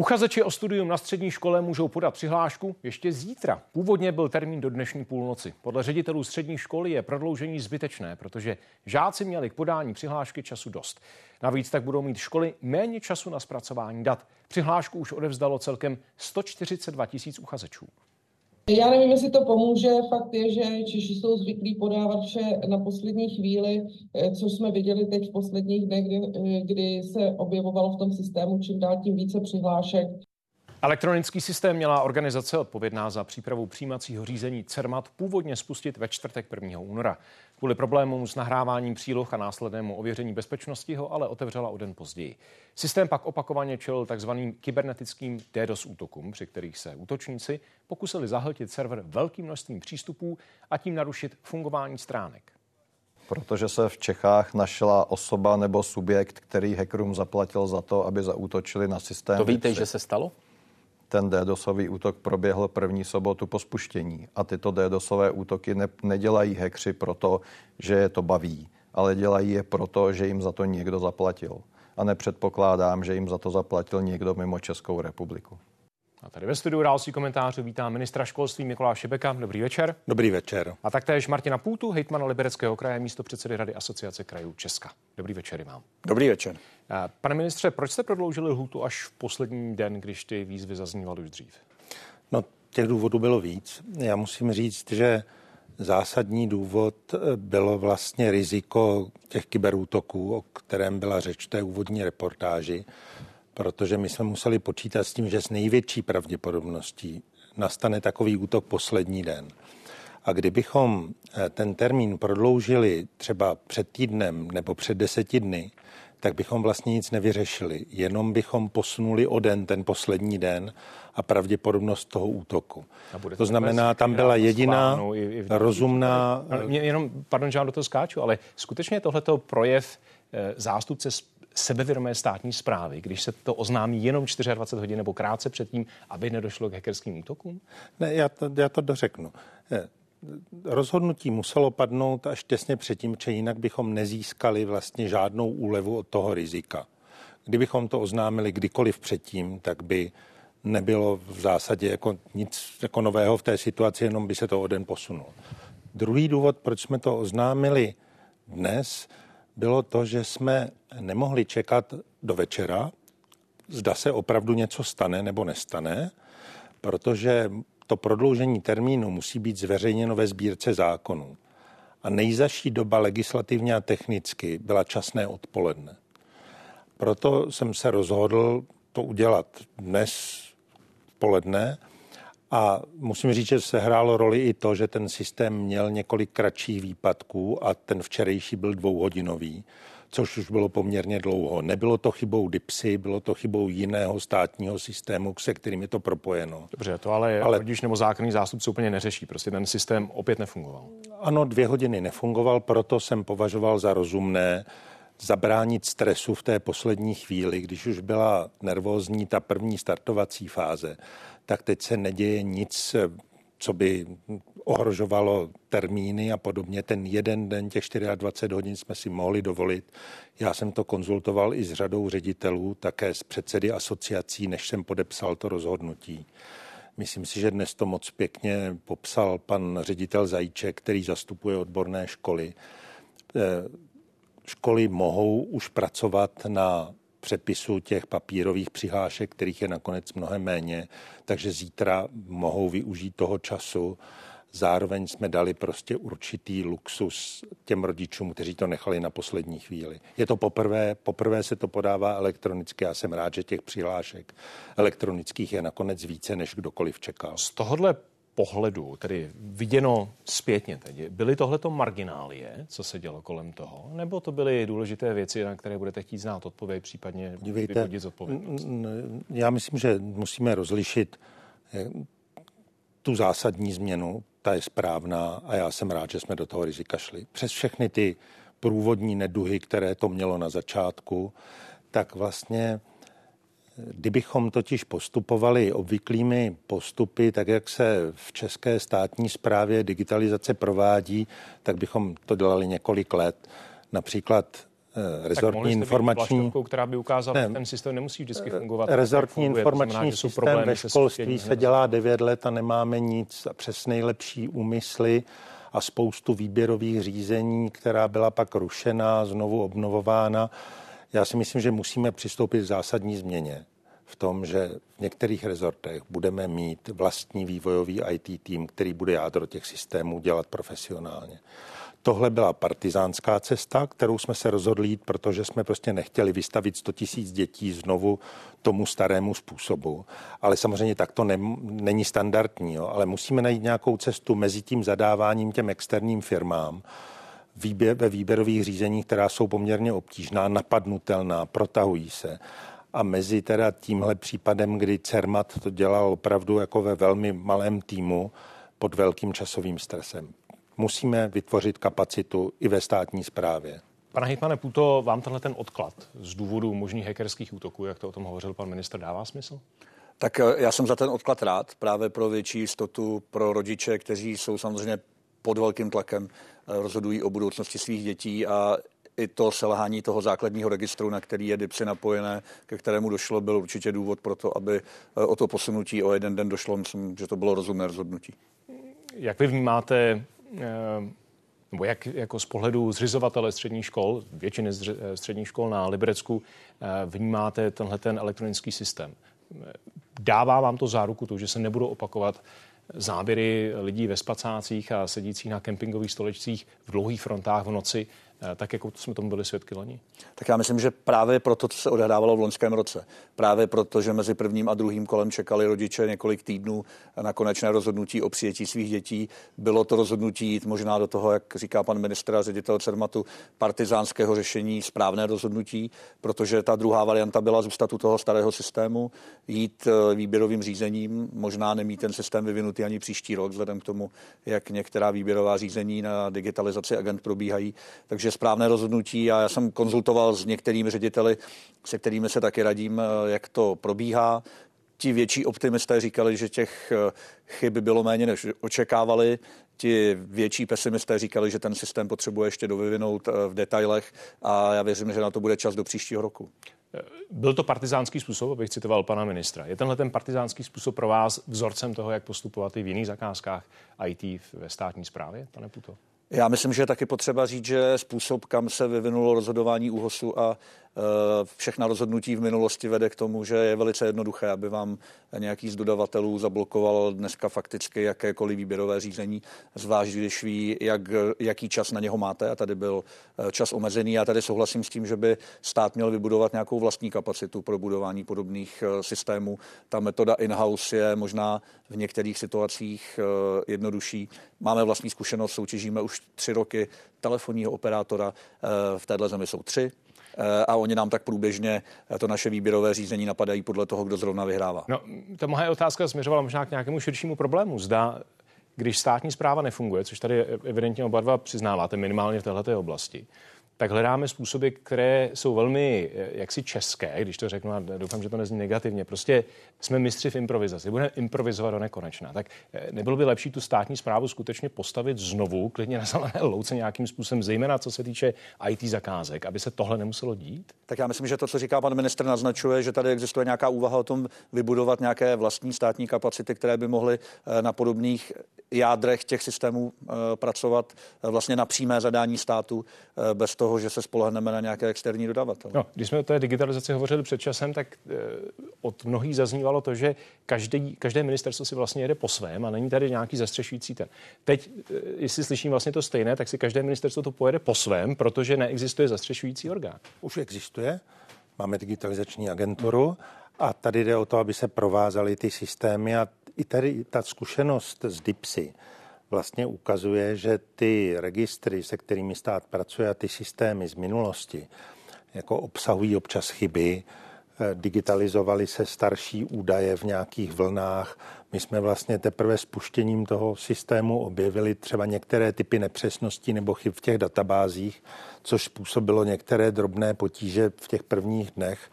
Uchazeči o studium na střední škole můžou podat přihlášku ještě zítra. Původně byl termín do dnešní půlnoci. Podle ředitelů střední školy je prodloužení zbytečné, protože žáci měli k podání přihlášky času dost. Navíc tak budou mít školy méně času na zpracování dat. Přihlášku už odevzdalo celkem 142 tisíc uchazečů. Já nevím, jestli to pomůže. Fakt je, že Češi jsou zvyklí podávat vše na poslední chvíli, eh, což jsme viděli teď v posledních dnech, kdy, eh, kdy se objevovalo v tom systému čím dál tím více přihlášek. Elektronický systém měla organizace odpovědná za přípravu přijímacího řízení CERMAT původně spustit ve čtvrtek 1. února. Kvůli problémům s nahráváním příloh a následnému ověření bezpečnosti ho ale otevřela o den později. Systém pak opakovaně čelil takzvaným kybernetickým DDoS útokům, při kterých se útočníci pokusili zahltit server velkým množstvím přístupů a tím narušit fungování stránek protože se v Čechách našla osoba nebo subjekt, který hackerům zaplatil za to, aby zaútočili na systém. To víte, že se stalo? Ten DDoSový útok proběhl první sobotu po spuštění. A tyto DDoSové útoky ne, nedělají hekři proto, že je to baví, ale dělají je proto, že jim za to někdo zaplatil. A nepředpokládám, že jim za to zaplatil někdo mimo Českou republiku. A tady ve studiu další komentářů vítám ministra školství Mikuláše Šebeka. Dobrý večer. Dobrý večer. A taktéž Martina Půtu, hejtmana Libereckého kraje, místo předsedy Rady Asociace krajů Česka. Dobrý večer vám. Dobrý večer. Pane ministře, proč jste prodloužili lhůtu až v poslední den, když ty výzvy zaznívaly už dřív? No, těch důvodů bylo víc. Já musím říct, že zásadní důvod bylo vlastně riziko těch kyberútoků, o kterém byla řeč v té úvodní reportáži protože my jsme museli počítat s tím, že s největší pravděpodobností nastane takový útok poslední den. A kdybychom eh, ten termín prodloužili třeba před týdnem nebo před deseti dny, tak bychom vlastně nic nevyřešili. Jenom bychom posunuli o den ten poslední den a pravděpodobnost toho útoku. To znamená, tam byla jediná i, i rozumná... Mě jenom, pardon, že vám do toho skáču, ale skutečně tohleto projev eh, zástupce sebevědomé státní zprávy, když se to oznámí jenom 24 hodin nebo krátce předtím, aby nedošlo k hackerským útokům? Ne, já to, já to dořeknu. Eh, rozhodnutí muselo padnout až těsně předtím, že jinak bychom nezískali vlastně žádnou úlevu od toho rizika. Kdybychom to oznámili kdykoliv předtím, tak by nebylo v zásadě jako nic jako nového v té situaci, jenom by se to o den posunulo. Druhý důvod, proč jsme to oznámili dnes, bylo to, že jsme nemohli čekat do večera, zda se opravdu něco stane nebo nestane, protože to prodloužení termínu musí být zveřejněno ve sbírce zákonů. A nejzaší doba legislativně a technicky byla časné odpoledne. Proto jsem se rozhodl to udělat dnes poledne a musím říct, že se hrálo roli i to, že ten systém měl několik kratších výpadků a ten včerejší byl dvouhodinový, což už bylo poměrně dlouho. Nebylo to chybou DIPSy, bylo to chybou jiného státního systému, se kterým je to propojeno. Dobře, to ale, ale rodič nebo zákonný zástupce úplně neřeší. Prostě ten systém opět nefungoval. Ano, dvě hodiny nefungoval, proto jsem považoval za rozumné zabránit stresu v té poslední chvíli, když už byla nervózní ta první startovací fáze, tak teď se neděje nic, co by ohrožovalo termíny a podobně. Ten jeden den, těch 24 hodin jsme si mohli dovolit. Já jsem to konzultoval i s řadou ředitelů, také s předsedy asociací, než jsem podepsal to rozhodnutí. Myslím si, že dnes to moc pěkně popsal pan ředitel Zajíček, který zastupuje odborné školy. Školy mohou už pracovat na přepisu těch papírových přihlášek, kterých je nakonec mnohem méně, takže zítra mohou využít toho času. Zároveň jsme dali prostě určitý luxus těm rodičům, kteří to nechali na poslední chvíli. Je to poprvé, poprvé se to podává elektronicky. Já jsem rád, že těch přihlášek elektronických je nakonec více, než kdokoliv čekal. Z tohohle pohledu, tedy viděno zpětně teď, byly tohleto marginálie, co se dělo kolem toho, nebo to byly důležité věci, na které budete chtít znát odpověď, případně Dívejte, vyvodit zodpovědnost? Já myslím, že musíme rozlišit eh, tu zásadní změnu, ta je správná a já jsem rád, že jsme do toho rizika šli. Přes všechny ty průvodní neduhy, které to mělo na začátku, tak vlastně Kdybychom totiž postupovali obvyklými postupy, tak jak se v české státní správě digitalizace provádí, tak bychom to dělali několik let. Například Eh, rezortní informační... která by ukázala, ne, že ten systém nemusí vždycky fungovat. Rezortní informační znamená, systém ve školství se, dělá 9 let a nemáme nic přes nejlepší úmysly a spoustu výběrových řízení, která byla pak rušena, znovu obnovována. Já si myslím, že musíme přistoupit k zásadní změně v tom, že v některých rezortech budeme mít vlastní vývojový IT tým, který bude jádro těch systémů dělat profesionálně. Tohle byla partizánská cesta, kterou jsme se rozhodli jít, protože jsme prostě nechtěli vystavit 100 tisíc dětí znovu tomu starému způsobu. Ale samozřejmě tak to ne, není standardní, jo? ale musíme najít nějakou cestu mezi tím zadáváním těm externím firmám, výběr, ve výběrových řízeních, která jsou poměrně obtížná, napadnutelná, protahují se. A mezi teda tímhle případem, kdy Cermat to dělal opravdu jako ve velmi malém týmu pod velkým časovým stresem musíme vytvořit kapacitu i ve státní správě. Pane Hitmane Puto, vám tenhle ten odklad z důvodu možných hackerských útoků, jak to o tom hovořil pan ministr, dává smysl? Tak eh, já jsem za ten odklad rád, právě pro větší jistotu pro rodiče, kteří jsou samozřejmě pod velkým tlakem, rozhodují o budoucnosti svých dětí a i to selhání toho základního registru, na který je DIPSy napojené, ke kterému došlo, byl určitě důvod pro to, aby eh, o to posunutí o jeden den došlo. Myslím, že to bylo rozumné rozhodnutí. Jak vy vnímáte Eh, nebo jak jako z pohledu zřizovatele středních škol, většiny eh, středních škol na Liberecku, vnímáte tenhle ten elektronický systém? Dává vám to záruku to, že se nebudou opakovat záběry lidí ve spacácích a sedících na kempingových stolečcích v dlouhých frontách v noci tak jako jsme tomu byli svědky loni? Tak já myslím, že právě proto, co se odehrávalo v loňském roce, právě proto, že mezi prvním a druhým kolem čekali rodiče několik týdnů na konečné rozhodnutí o přijetí svých dětí, bylo to rozhodnutí jít možná do toho, jak říká pan ministr a ředitel Cermatu, partizánského řešení, správné rozhodnutí, protože ta druhá varianta byla zůstat u toho starého systému, jít eh, výběrovým řízením, možná nemít ten systém vyvinutý ani příští rok, vzhledem k tomu, jak některá výběrová řízení na digitalizaci agent probíhají. Takže je správné rozhodnutí a já jsem konzultoval s některými řediteli, se kterými se taky radím, eh, jak to probíhá. Ti větší optimisté říkali, že těch eh, chyb bylo méně, než očekávali. Ti větší pesimisté říkali, že ten systém potřebuje ještě dovyvinout eh, v detailech a já věřím, že na to bude čas do příštího roku. Byl to partizánský způsob, abych citoval pana ministra. Je tenhle ten partizánský způsob pro vás vzorcem toho, jak postupovat i v jiných zakázkách IT ve státní správě, pane Puto? Já myslím, že je taky potřeba říct, že způsob, kam se vyvinulo rozhodování úhosu a všechna rozhodnutí v minulosti vede k tomu, že je velice jednoduché, aby vám nějaký z dodavatelů zablokoval dneska fakticky jakékoliv výběrové řízení, zvlášť když ví, jak, jaký čas na něho máte a tady byl eh, čas omezený. Já tady souhlasím s tím, že by stát měl vybudovat nějakou vlastní kapacitu pro budování podobných eh, systémů. Ta metoda in-house je možná v některých situacích jednodušší. Máme vlastní zkušenost, soutěžíme už tři roky telefonního operátora, v téhle zemi jsou tři. Eh, a oni nám tak průběžně eh, to naše výběrové řízení napadají podle toho, kdo zrovna vyhrává. No, ta moje otázka směřovala možná k nějakému širšímu problému. Zda, když státní zpráva nefunguje, což tady evidentně oba dva přiznáváte minimálně v této oblasti, tak hledáme způsoby, které jsou velmi eh, jaksi české, když to řeknu, a doufám, že to nezní negativně. Prostě jsme mistři v improvizaci, budeme improvizovat do nekonečna. Tak eh, nebylo by lepší tu státní zprávu skutečně postavit znovu, klidně na zelené louce nějakým způsobem, zejména co se týče IT zakázek, aby se tohle nemuselo dít? Tak já myslím, že to, co říká pan ministr, naznačuje, že tady existuje nějaká úvaha o tom vybudovat nějaké vlastní státní kapacity, které by mohly eh, na podobných jádrech těch systémů pracovat vlastně na přímé zadání státu bez toho, toho, že se spolehneme na nějaké externí dodavatele. No, když jsme o té digitalizaci hovořili před časem, tak e, od mnohých zaznívalo to, že každý, každé ministerstvo si vlastně jede po svém a není tady nějaký zastřešující ten. Teď, e, jestli slyším vlastně to stejné, tak si každé ministerstvo to pojede po svém, protože neexistuje zastřešující orgán. Už existuje. Máme digitalizační agenturu a tady jde o to, aby se provázaly ty systémy a i tady ta zkušenost z DIPSy vlastně ukazuje, že ty registry, se kterými stát pracuje a ty systémy z minulosti, jako obsahují občas chyby, digitalizovaly se starší údaje v nějakých vlnách. My jsme vlastně teprve spuštěním toho systému objevili třeba některé typy nepřesností nebo chyb v těch databázích, což způsobilo některé drobné potíže v těch prvních dnech.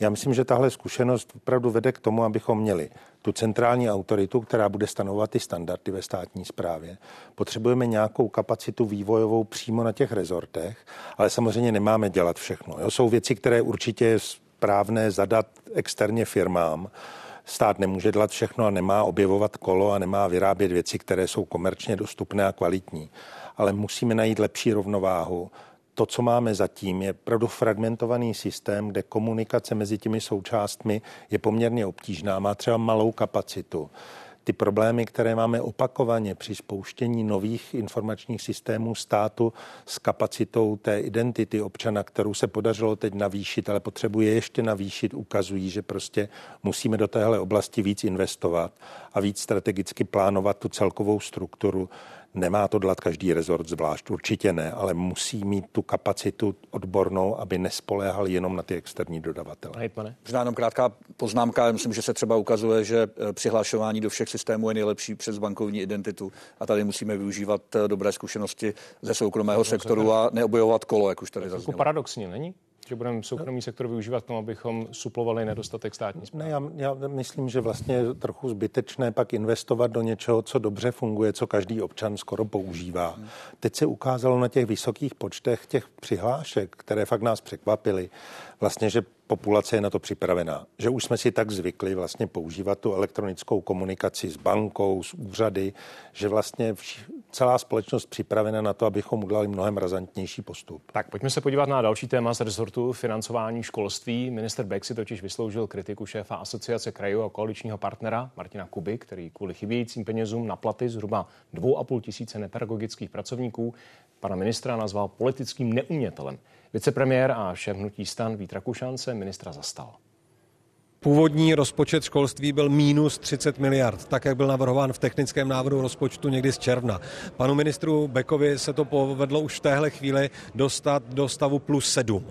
Já myslím, že tahle zkušenost opravdu vede k tomu, abychom měli tu centrální autoritu, která bude stanovat ty standardy ve státní správě. Potřebujeme nějakou kapacitu vývojovou přímo na těch rezortech, ale samozřejmě nemáme dělat všechno. Jo? Jsou věci, které určitě správné zadat externě firmám. Stát nemůže dělat všechno a nemá objevovat kolo a nemá vyrábět věci, které jsou komerčně dostupné a kvalitní. Ale musíme najít lepší rovnováhu to, co máme zatím, je opravdu fragmentovaný systém, kde komunikace mezi těmi součástmi je poměrně obtížná, má třeba malou kapacitu. Ty problémy, které máme opakovaně při spouštění nových informačních systémů státu s kapacitou té identity občana, kterou se podařilo teď navýšit, ale potřebuje ještě navýšit, ukazují, že prostě musíme do téhle oblasti víc investovat a víc strategicky plánovat tu celkovou strukturu Nemá to dělat každý rezort zvlášť, určitě ne, ale musí mít tu kapacitu odbornou, aby nespoléhal jenom na ty externí dodavatele. Hejtmane. Možná jenom krátká poznámka. Myslím, že se třeba ukazuje, že eh, přihlašování do všech systémů je nejlepší přes bankovní identitu a tady musíme využívat eh, dobré zkušenosti ze soukromého sektoru a neobjevovat kolo, jak už tady zaznělo. paradoxně, není? Že budeme soukromý sektor využívat k tomu, abychom suplovali nedostatek státní zprávy? Ne, já, já myslím, že vlastně je trochu zbytečné pak investovat do něčeho, co dobře funguje, co každý občan skoro používá. Teď se ukázalo na těch vysokých počtech těch přihlášek, které fakt nás překvapily, vlastně, že populace je na to připravená. Že už jsme si tak zvykli vlastně používat tu elektronickou komunikaci s bankou, s úřady, že vlastně celá společnost připravena na to, abychom udělali mnohem razantnější postup. Tak pojďme se podívat na další téma z rezortu financování školství. Minister Beck si totiž vysloužil kritiku šéfa asociace krajů a koaličního partnera Martina Kuby, který kvůli chybějícím penězům na platy zhruba 2,5 tisíce nepedagogických pracovníků pana ministra nazval politickým neumětelem. Vicepremiér a šéf hnutí stan Vít Rakušan se ministra zastal. Původní rozpočet školství byl minus 30 miliard, tak jak byl navrhován v technickém návrhu rozpočtu někdy z června. Panu ministru Bekovi se to povedlo už v téhle chvíli dostat do stavu plus 7.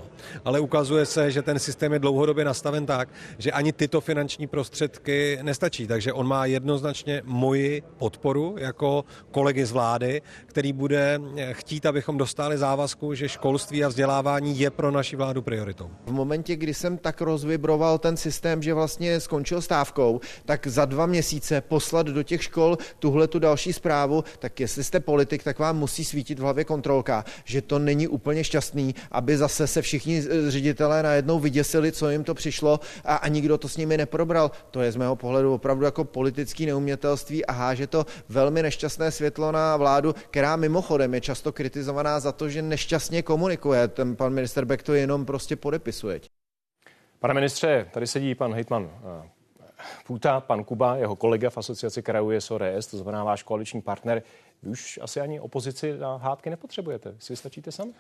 Ale ukazuje se, že ten systém je dlouhodobě nastaven tak, že ani tyto finanční prostředky nestačí. Takže on má jednoznačně moji podporu jako kolegy z vlády, který bude chtít, abychom dostali závazku, že školství a vzdělávání je pro naši vládu prioritou. V momentě, kdy jsem tak rozvibroval ten systém, že vlastně skončil stávkou, tak za dva měsíce poslat do těch škol tuhle tu další zprávu, tak jestli jste politik, tak vám musí svítit v hlavě kontrolka, že to není úplně šťastný, aby zase se všichni ředitelé najednou vyděsili, co jim to přišlo a, a nikdo to s nimi neprobral. To je z mého pohledu opravdu jako politický neumětelství a háže to velmi nešťastné světlo na vládu, která mimochodem je často kritizovaná za to, že nešťastně komunikuje. Ten pan minister Beck to jenom prostě podepisuje. Pane ministře, tady sedí pan hejtman eh, Půta, pan Kuba, jeho kolega v asociaci krajů je SORS, to znamená váš koaliční partner. Vy už asi ani opozici na hádky nepotřebujete. Si stačíte sami?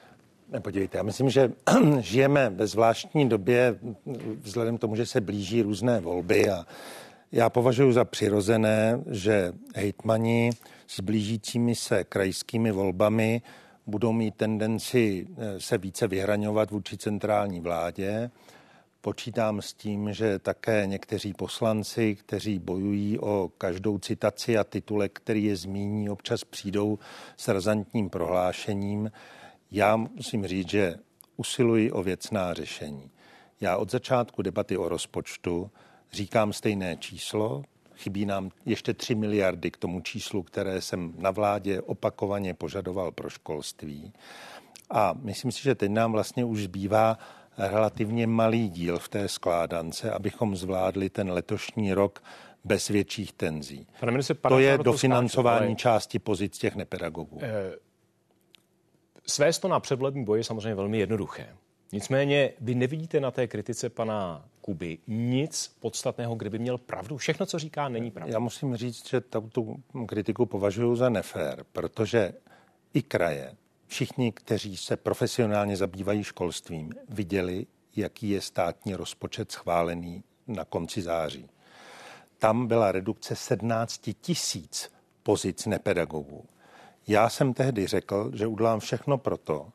Nepodívejte, já myslím, že žijeme ve zvláštní době vzhledem k tomu, že se blíží různé volby a já považuji za přirozené, že hejtmani s blížícími se krajskými volbami budou mít tendenci eh, se více vyhraňovat vůči centrální vládě Počítám s tím, že také někteří poslanci, kteří bojují o každou citaci a titulek, který je zmíní, občas přijdou s razantním prohlášením. Já musím říct, že usiluji o věcná řešení. Já od začátku debaty o rozpočtu říkám stejné číslo, chybí nám ještě 3 miliardy k tomu číslu, které jsem na vládě opakovaně požadoval pro školství. A myslím si, že teď nám vlastně už zbývá relativně malý díl v té skládance, abychom zvládli ten letošní rok bez větších tenzí. Pane to je dofinancování ale... části pozic těch nepedagogů. Eh, svést to na předvolební boji je samozřejmě velmi jednoduché. Nicméně vy nevidíte na té kritice pana Kuby nic podstatného, kde by měl pravdu. Všechno, co říká, není pravda. Já musím říct, že tu kritiku považuji za nefér, protože i kraje Všichni, kteří se profesionálně zabývají školstvím, viděli, jaký je státní rozpočet schválený na konci září. Tam byla redukce 17 tisíc pozic nepedagogů. Já jsem tehdy řekl, že udělám všechno proto,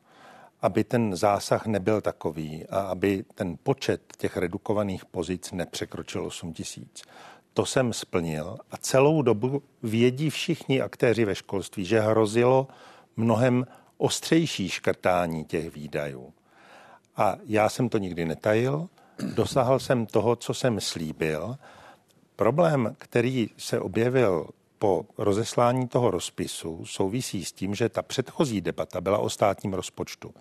aby ten zásah nebyl takový a aby ten počet těch redukovaných pozic nepřekročil 8 tisíc. To jsem splnil a celou dobu vědí všichni aktéři ve školství, že hrozilo mnohem ostřejší škrtání těch výdajů. A já jsem to nikdy netajil, dosáhl jsem toho, co jsem slíbil. Problém, který se objevil po rozeslání toho rozpisu souvisí s tím, že ta předchozí debata byla o státním rozpočtu.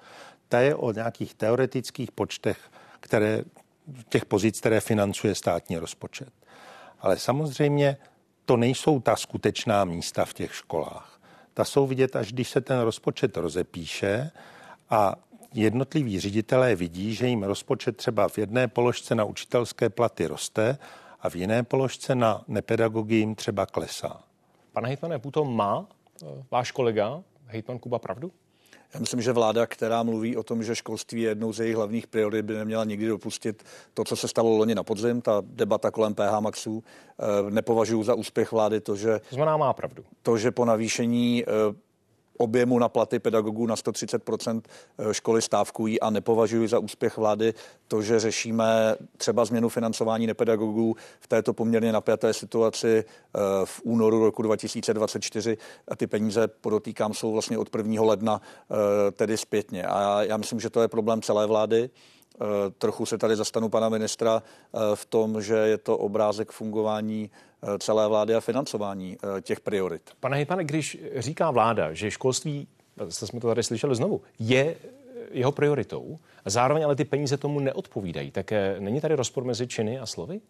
Ta je o nějakých teoretických počtech, které, těch pozic, které financuje státní rozpočet. Ale samozřejmě to nejsou ta skutečná místa v těch školách. Ta jsou vidět, až když se ten rozpočet rozepíše a jednotliví ředitelé vidí, že jim rozpočet třeba v jedné položce na učitelské platy roste a v jiné položce na nepedagogy jim třeba klesá. Pane hejtmane Puto, má eh, váš kolega, hejtman Kuba, pravdu? Já myslím, že vláda, která mluví o tom, že školství je jednou z jejich hlavních priorit, by neměla nikdy dopustit to, co se stalo loni na podzim, ta debata kolem PH Maxů. Eh, nepovažuji za úspěch vlády to, že... To znamená, má pravdu. To, že po navýšení eh, objemu na platy pedagogů na 130 eh, školy stávkují a nepovažuji za úspěch vlády to, že řešíme třeba změnu financování nepedagogů v této poměrně napjaté situaci eh, v únoru roku 2024 a ty peníze, podotýkám, jsou vlastně od 1. ledna eh, tedy zpětně. A já myslím, že to je problém celé vlády. Trochu se tady zastanu pana ministra v tom, že je to obrázek fungování celé vlády a financování eh, těch priorit. Pane Hejpane, když říká vláda, že školství, zase jsme to tady slyšeli znovu, je jeho prioritou, a zároveň ale ty peníze tomu neodpovídají, tak eh, není tady rozpor mezi činy a slovy?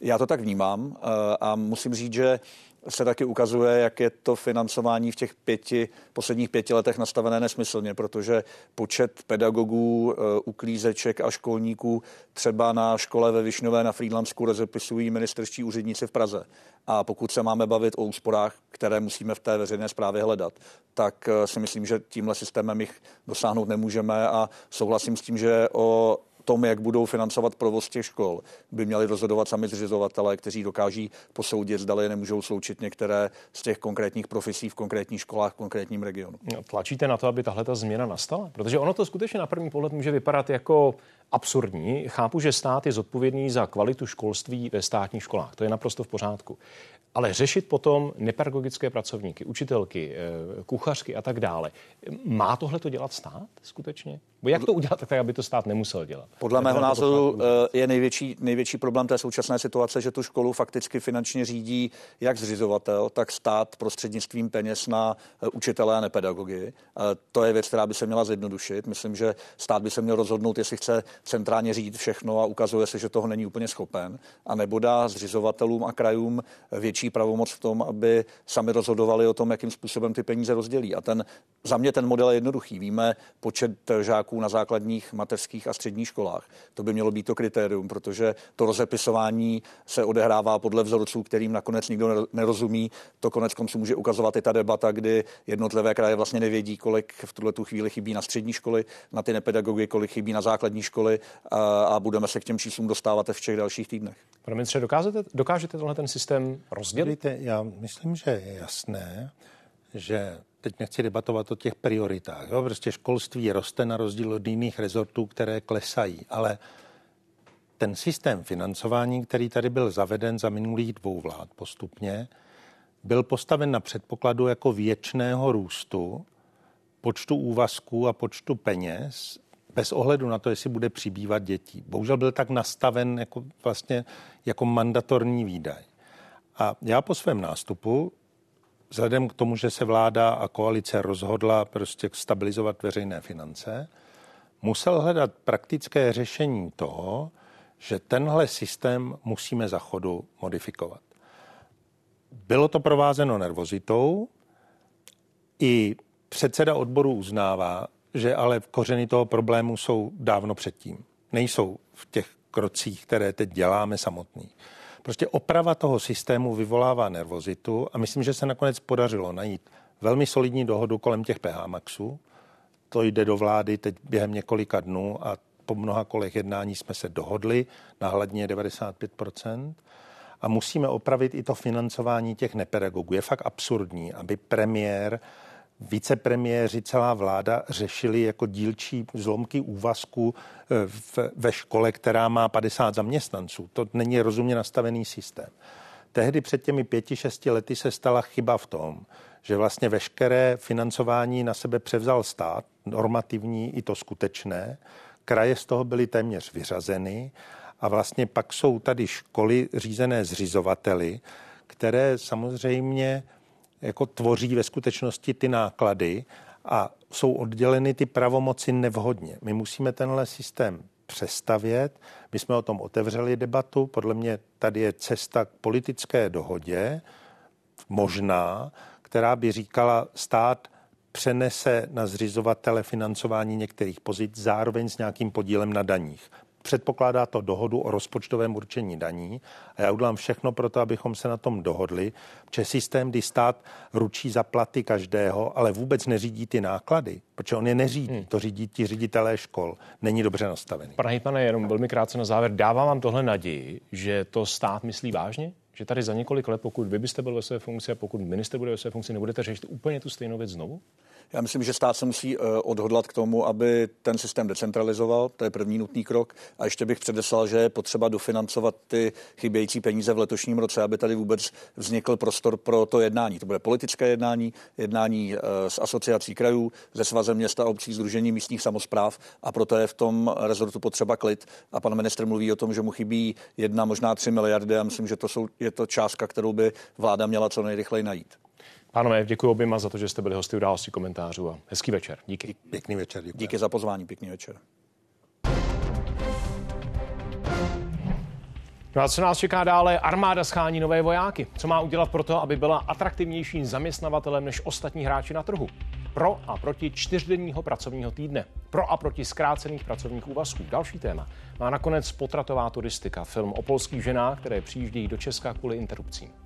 Já to tak vnímám a musím říct, že se taky ukazuje, jak je to financování v těch pěti, posledních pěti letech nastavené nesmyslně, protože počet pedagogů, eh, uklízeček a školníků třeba na škole ve Višňové na Frýdlansku rozepisují ministerští úředníci v Praze. A pokud se máme bavit o úsporách, které musíme v té veřejné správě hledat, tak eh, si myslím, že tímhle systémem jich dosáhnout nemůžeme a souhlasím s tím, že o tom, jak budou financovat provoz těch škol, by měli rozhodovat sami zřizovatelé, kteří dokáží posoudit, zdali nemůžou sloučit některé z těch konkrétních profesí v konkrétních školách v konkrétním regionu. No, tlačíte na to, aby tahle ta změna nastala? Protože ono to skutečně na první pohled může vypadat jako absurdní. Chápu, že stát je zodpovědný za kvalitu školství ve státních školách. To je naprosto v pořádku. Ale řešit potom nepedagogické pracovníky, učitelky, eh, kuchařky a tak dále. Má tohle to dělat stát skutečně? Bo jak to udělat tak, aby to stát nemusel dělat? Podle mého názoru eh, je největší, největší problém té současné situace, že tu školu fakticky finančně řídí jak zřizovatel, tak stát prostřednictvím peněz na eh, učitele a nepedagogy. To je věc, která by se měla zjednodušit. Myslím, že stát by se měl rozhodnout, jestli chce centrálně řídit všechno a ukazuje se, že toho není úplně schopen, a nebo dá zřizovatelům a krajům větší pravomoc v tom, aby sami rozhodovali o tom, jakým způsobem ty peníze rozdělí. A ten, za mě ten model je jednoduchý. Víme počet žáků na základních, mateřských a středních školách. To by mělo být to kritérium, protože to rozepisování se odehrává podle vzorců, kterým nakonec nikdo nerozumí. To konec konců může ukazovat i ta debata, kdy jednotlivé kraje vlastně nevědí, kolik v tuhle tu chvíli chybí na střední školy, na ty nepedagogy, kolik chybí na základní školy a, a budeme se k těm číslům dostávat v těch dalších týdnech. Pane ministře, dokážete, dokážete tohle ten systém rozdělit? Víte, já myslím, že je jasné, že teď nechci debatovat o těch prioritách. Jo? Prostě školství roste na rozdíl od jiných rezortů, které klesají, ale ten systém financování, který tady byl zaveden za minulých dvou vlád postupně, byl postaven na předpokladu jako věčného růstu počtu úvazků a počtu peněz bez ohledu na to, jestli bude přibývat dětí. Bohužel byl tak nastaven jako vlastně jako mandatorní výdaj. A já po svém nástupu, vzhledem k tomu, že se vláda a koalice rozhodla prostě stabilizovat veřejné finance, musel hledat praktické řešení toho, že tenhle systém musíme za chodu modifikovat. Bylo to provázeno nervozitou, i předseda odboru uznává, že ale kořeny toho problému jsou dávno předtím. Nejsou v těch krocích, které teď děláme samotný. Prostě oprava toho systému vyvolává nervozitu a myslím, že se nakonec podařilo najít velmi solidní dohodu kolem těch PH Maxů. To jde do vlády teď během několika dnů a po mnoha kolech jednání jsme se dohodli na hladně 95% a musíme opravit i to financování těch nepedagogů. Je fakt absurdní, aby premiér vicepremiéři, celá vláda řešili jako dílčí zlomky úvazku eh, ve škole, která má 50 zaměstnanců. To není rozumně nastavený systém. Tehdy před těmi pěti, šesti lety se stala chyba v tom, že vlastně veškeré financování na sebe převzal stát, normativní i to skutečné. Kraje z toho byly téměř vyřazeny a vlastně pak jsou tady školy řízené zřizovateli, které samozřejmě jako tvoří ve skutečnosti ty náklady a jsou odděleny ty pravomoci nevhodně. My musíme tenhle systém přestavět. My jsme o tom otevřeli debatu. Podle mě tady je cesta k politické dohodě, možná, která by říkala, stát přenese na zřizovatele financování některých pozic zároveň s nějakým podílem na daních. Předpokládá to dohodu o rozpočtovém určení daní a já udělám všechno pro to, abychom se na tom dohodli, že systém, kdy stát ručí za platy každého, ale vůbec neřídí ty náklady, protože on je neřídí, hmm. to řídí ti ředitelé škol, není dobře nastavený. Pane pane, jenom velmi krátce na závěr, dává vám tohle naději, že to stát myslí vážně? Že tady za několik let, pokud vy byste byl ve své funkci a pokud minister bude ve své funkci, nebudete řešit úplně tu stejnou věc znovu? Já myslím, že stát se musí eh, odhodlat k tomu, aby ten systém decentralizoval. To je první nutný krok. A ještě bych předeslal, že je potřeba dofinancovat ty chybějící peníze v letošním roce, aby tady vůbec vznikl prostor pro to jednání. To bude politické jednání, jednání eh, s asociací krajů, ze svazem města a obcí, Združení místních samozpráv a proto je v tom rezortu potřeba klid. A pan ministr mluví o tom, že mu chybí jedna, možná tři miliardy a myslím, že to jsou, je to částka, kterou by vláda měla co nejrychleji najít. Pánové, děkuji oběma za to, že jste byli hosty události komentářů a hezký večer. Díky. Pěkný večer. Děkuji. Díky za pozvání, pěkný večer. No a co nás čeká dále? Armáda schání nové vojáky. Co má udělat pro to, aby byla atraktivnějším zaměstnavatelem než ostatní hráči na trhu? Pro a proti čtyřdenního pracovního týdne. Pro a proti zkrácených pracovních úvazků. Další téma má nakonec potratová turistika. Film o polských ženách, které přijíždějí do Česka kvůli interrupcím.